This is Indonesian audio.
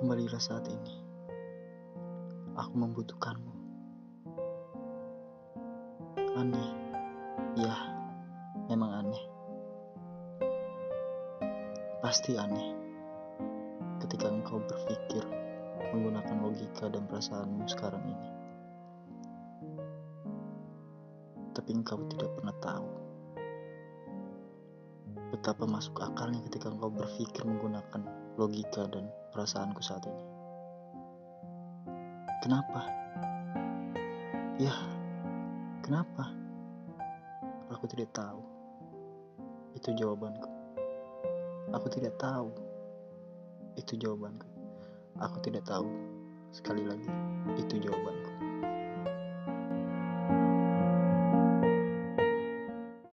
Kembalilah saat ini. Aku membutuhkanmu. Aneh. Ya, memang aneh. Pasti aneh. Ketika engkau berpikir menggunakan logika dan perasaanmu sekarang ini. Tapi engkau tidak pernah tahu betapa masuk akalnya ketika engkau berpikir menggunakan logika dan perasaanku saat ini. Kenapa? Ya, kenapa? Aku tidak tahu. Itu jawabanku. Aku tidak tahu. Itu jawabanku. Aku tidak tahu. Sekali lagi, itu jawabanku.